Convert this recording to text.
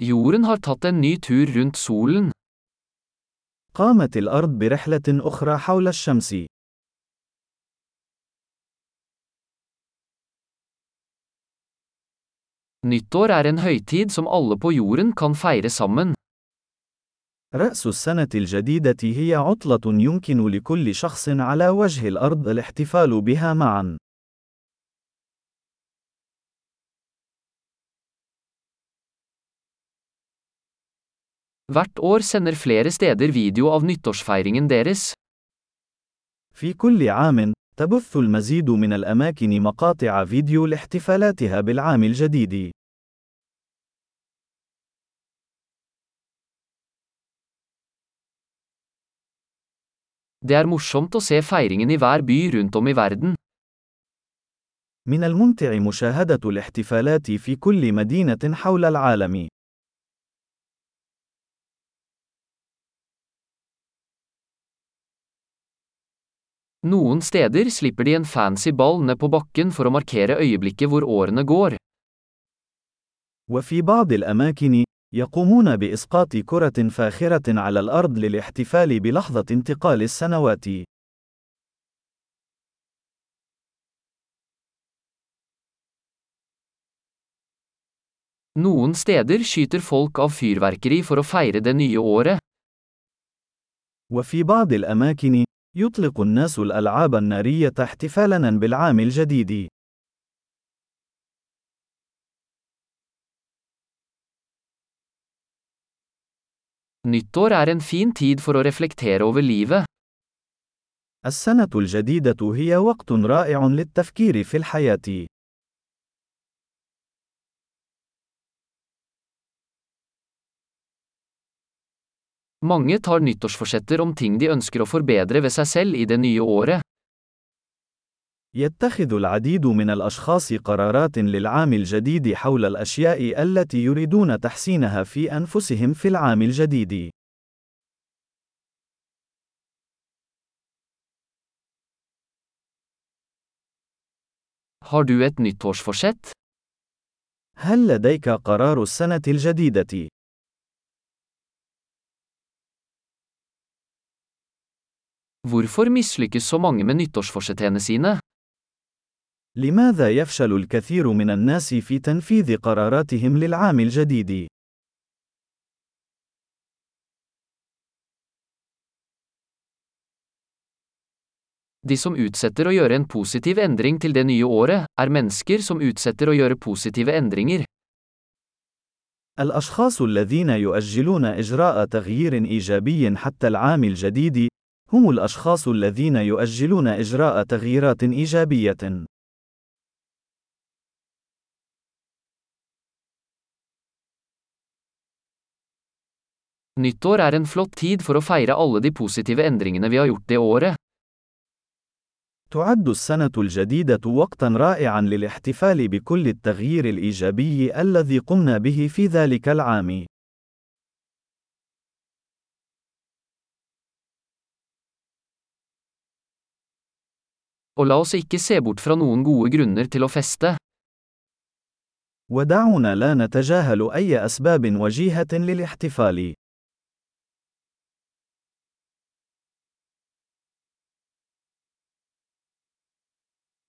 Jorden har tatt en ny tur rundt solen. قامت الأرض برحلة أخرى حول الشمس. Nyttår er en høytid som alle på jorden kan feire sammen. رأس السنة الجديدة هي عطلة يمكن لكل شخص على وجه الأرض الاحتفال بها معا. Hvert år sender flere steder video av nyttårsfeiringen deres. في كل عام، تبث المزيد من الأماكن مقاطع فيديو لاحتفالاتها بالعام الجديد. Det er morsomt å se feiringen i hver by rundt om i verden. من الممتع مشاهدة الاحتفالات في كل مدينة حول العالم. Noen steder slipper de en fancy ball ned på bakken for å markere øyeblikket hvor årene går. وفي بعض الأماكن، يقومون بإسقاط كرة فاخرة على الأرض للاحتفال بلحظة انتقال السنوات. Noen steder skyter folk av fyrverkeri for å feire det nye året. وفي بعض الأماكن، يطلق الناس الألعاب النارية احتفالاً بالعام الجديد. Nyttår er en fin tid for å reflektere over livet. السنة الجديدة هي وقت رائع للتفكير في الحياة. Mange tar nyttårsforsetter om ting de ønsker å forbedre ved seg selv i det nye året. يتخذ العديد من الأشخاص قرارات للعام الجديد حول الأشياء التي يريدون تحسينها في أنفسهم في العام الجديد. Har du et nyttårsforsett? هل لديك قرار السنة الجديدة؟ Hvorfor mislykkes så mange med nyttårsforsettene sine? لماذا يفشل الكثير من الناس في تنفيذ قراراتهم للعام الجديد؟ De som utsetter å gjøre en positiv endring til det nye året, er mennesker som utsetter å gjøre positive endringer. الأشخاص الذين يؤجلون إجراء تغيير إيجابي حتى العام الجديد هم الأشخاص الذين يؤجلون إجراء تغييرات إيجابية. Nyttår er en flott tid for å feire alle de positive endringene vi har gjort det året. تعد السنة الجديدة وقتًا رائعًا للاحتفال بكل التغيير الإيجابي الذي قمنا به في ذلك العام. Og la oss ikke se bort fra noen gode grunner til å feste. ودعونا لا نتجاهل أي أسباب وجيهة للاحتفال.